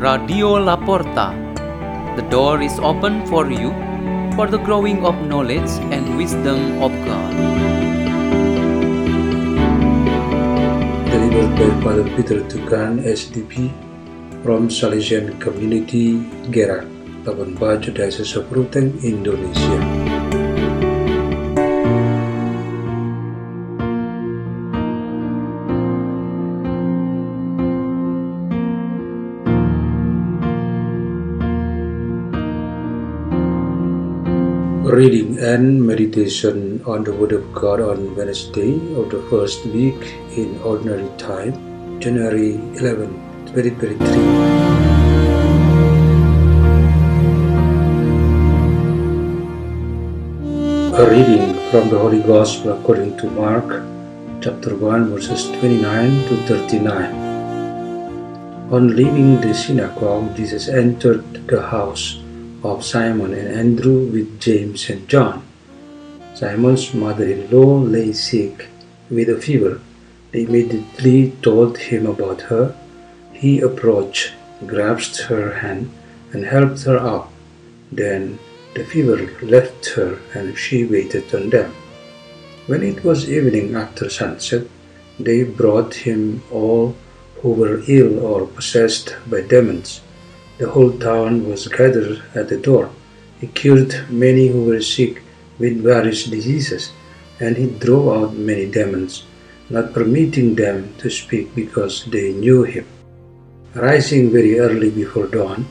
Radio Laporta. The door is open for you for the growing of knowledge and wisdom of God. delivered by Father Peter Tukan, SDP, from Salesian Community, Gerak, Labuan Bajo, Diocese of Ruteng, Indonesia. Reading and meditation on the Word of God on Wednesday of the first week in Ordinary Time, January 11, 2023. A reading from the Holy Gospel according to Mark, chapter 1, verses 29 to 39. On leaving the synagogue, Jesus entered the house of Simon and Andrew with James and John. Simon's mother in law lay sick with a fever. They immediately told him about her. He approached, grasped her hand, and helped her up. Then the fever left her, and she waited on them. When it was evening after sunset, they brought him all who were ill or possessed by demons. The whole town was gathered at the door. He cured many who were sick with various diseases, and he drove out many demons, not permitting them to speak because they knew him. Rising very early before dawn,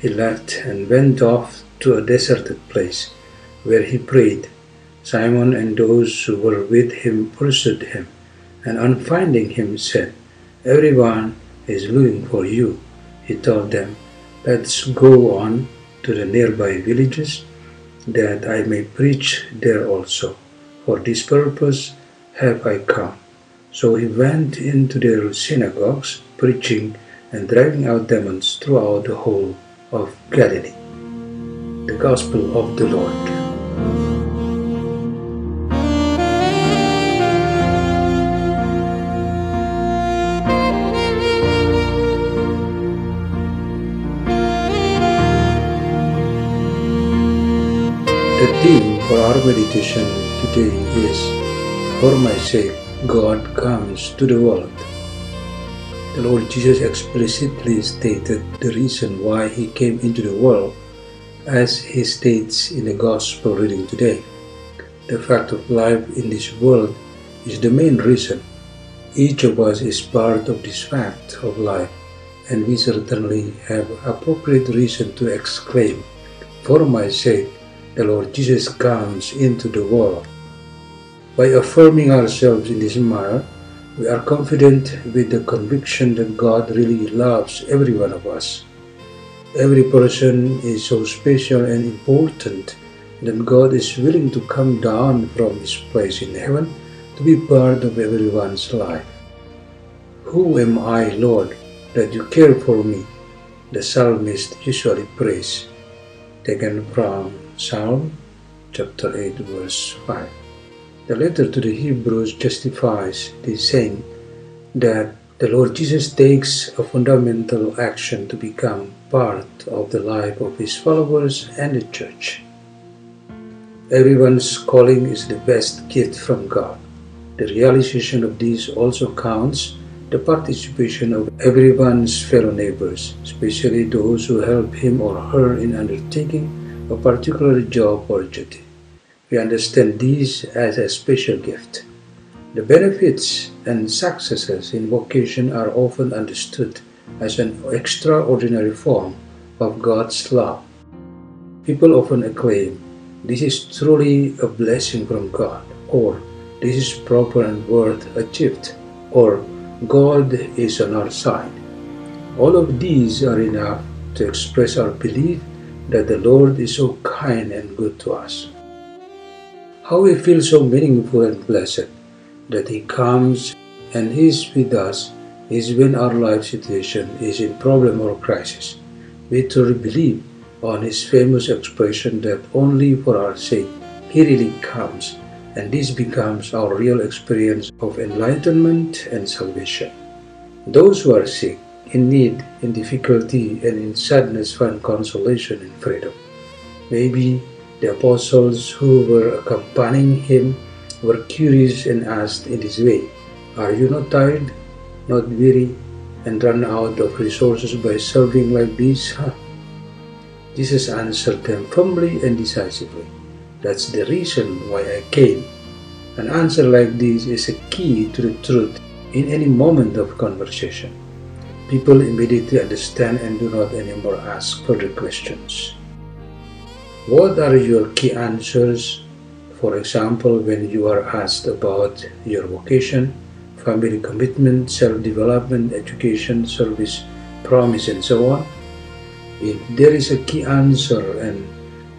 he left and went off to a deserted place, where he prayed. Simon and those who were with him pursued him, and on finding him said, Everyone is looking for you. He told them, Let's go on to the nearby villages, that I may preach there also. For this purpose have I come. So he went into their synagogues, preaching and driving out demons throughout the whole of Galilee. The Gospel of the Lord. The theme for our meditation today is For my sake, God comes to the world. The Lord Jesus explicitly stated the reason why he came into the world as he states in the Gospel reading today. The fact of life in this world is the main reason. Each of us is part of this fact of life, and we certainly have appropriate reason to exclaim, For my sake, the Lord Jesus comes into the world. By affirming ourselves in this manner, we are confident with the conviction that God really loves every one of us. Every person is so special and important that God is willing to come down from His place in heaven to be part of everyone's life. Who am I, Lord, that you care for me? The psalmist usually prays, taken from Psalm chapter 8, verse 5. The letter to the Hebrews justifies this saying that the Lord Jesus takes a fundamental action to become part of the life of his followers and the church. Everyone's calling is the best gift from God. The realization of this also counts the participation of everyone's fellow neighbors, especially those who help him or her in undertaking a particular job or duty. We understand these as a special gift. The benefits and successes in vocation are often understood as an extraordinary form of God's love. People often acclaim, This is truly a blessing from God, or This is proper and worth achieved, or God is on our side. All of these are enough to express our belief that the Lord is so kind and good to us. How we feel so meaningful and blessed that He comes and is with us is when our life situation is in problem or crisis. We truly believe on His famous expression that only for our sake He really comes, and this becomes our real experience of enlightenment and salvation. Those who are sick in need, in difficulty, and in sadness find consolation and freedom. Maybe the apostles who were accompanying him were curious and asked in this way Are you not tired, not weary, and run out of resources by serving like this? Jesus answered them firmly and decisively. That's the reason why I came. An answer like this is a key to the truth in any moment of conversation. People immediately understand and do not anymore ask further questions. What are your key answers? For example, when you are asked about your vocation, family commitment, self development, education, service, promise, and so on. If there is a key answer, and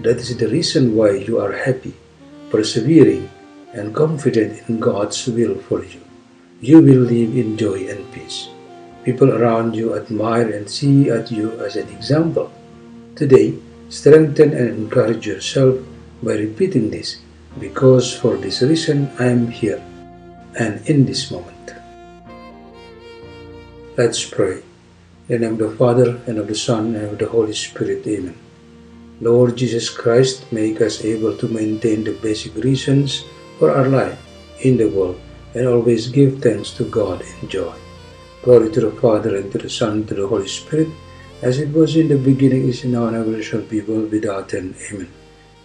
that is the reason why you are happy, persevering, and confident in God's will for you, you will live in joy and peace. People around you admire and see at you as an example. Today, strengthen and encourage yourself by repeating this because for this reason I am here and in this moment. Let's pray. In the name of the Father, and of the Son, and of the Holy Spirit. Amen. Lord Jesus Christ, make us able to maintain the basic reasons for our life in the world and always give thanks to God in joy. Glory to the Father, and to the Son, and to the Holy Spirit, as it was in the beginning, is now, and ever shall be, world without end. Amen.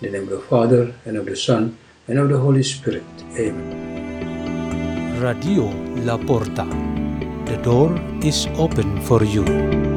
In the name of the Father, and of the Son, and of the Holy Spirit. Amen. Radio La Porta. The door is open for you.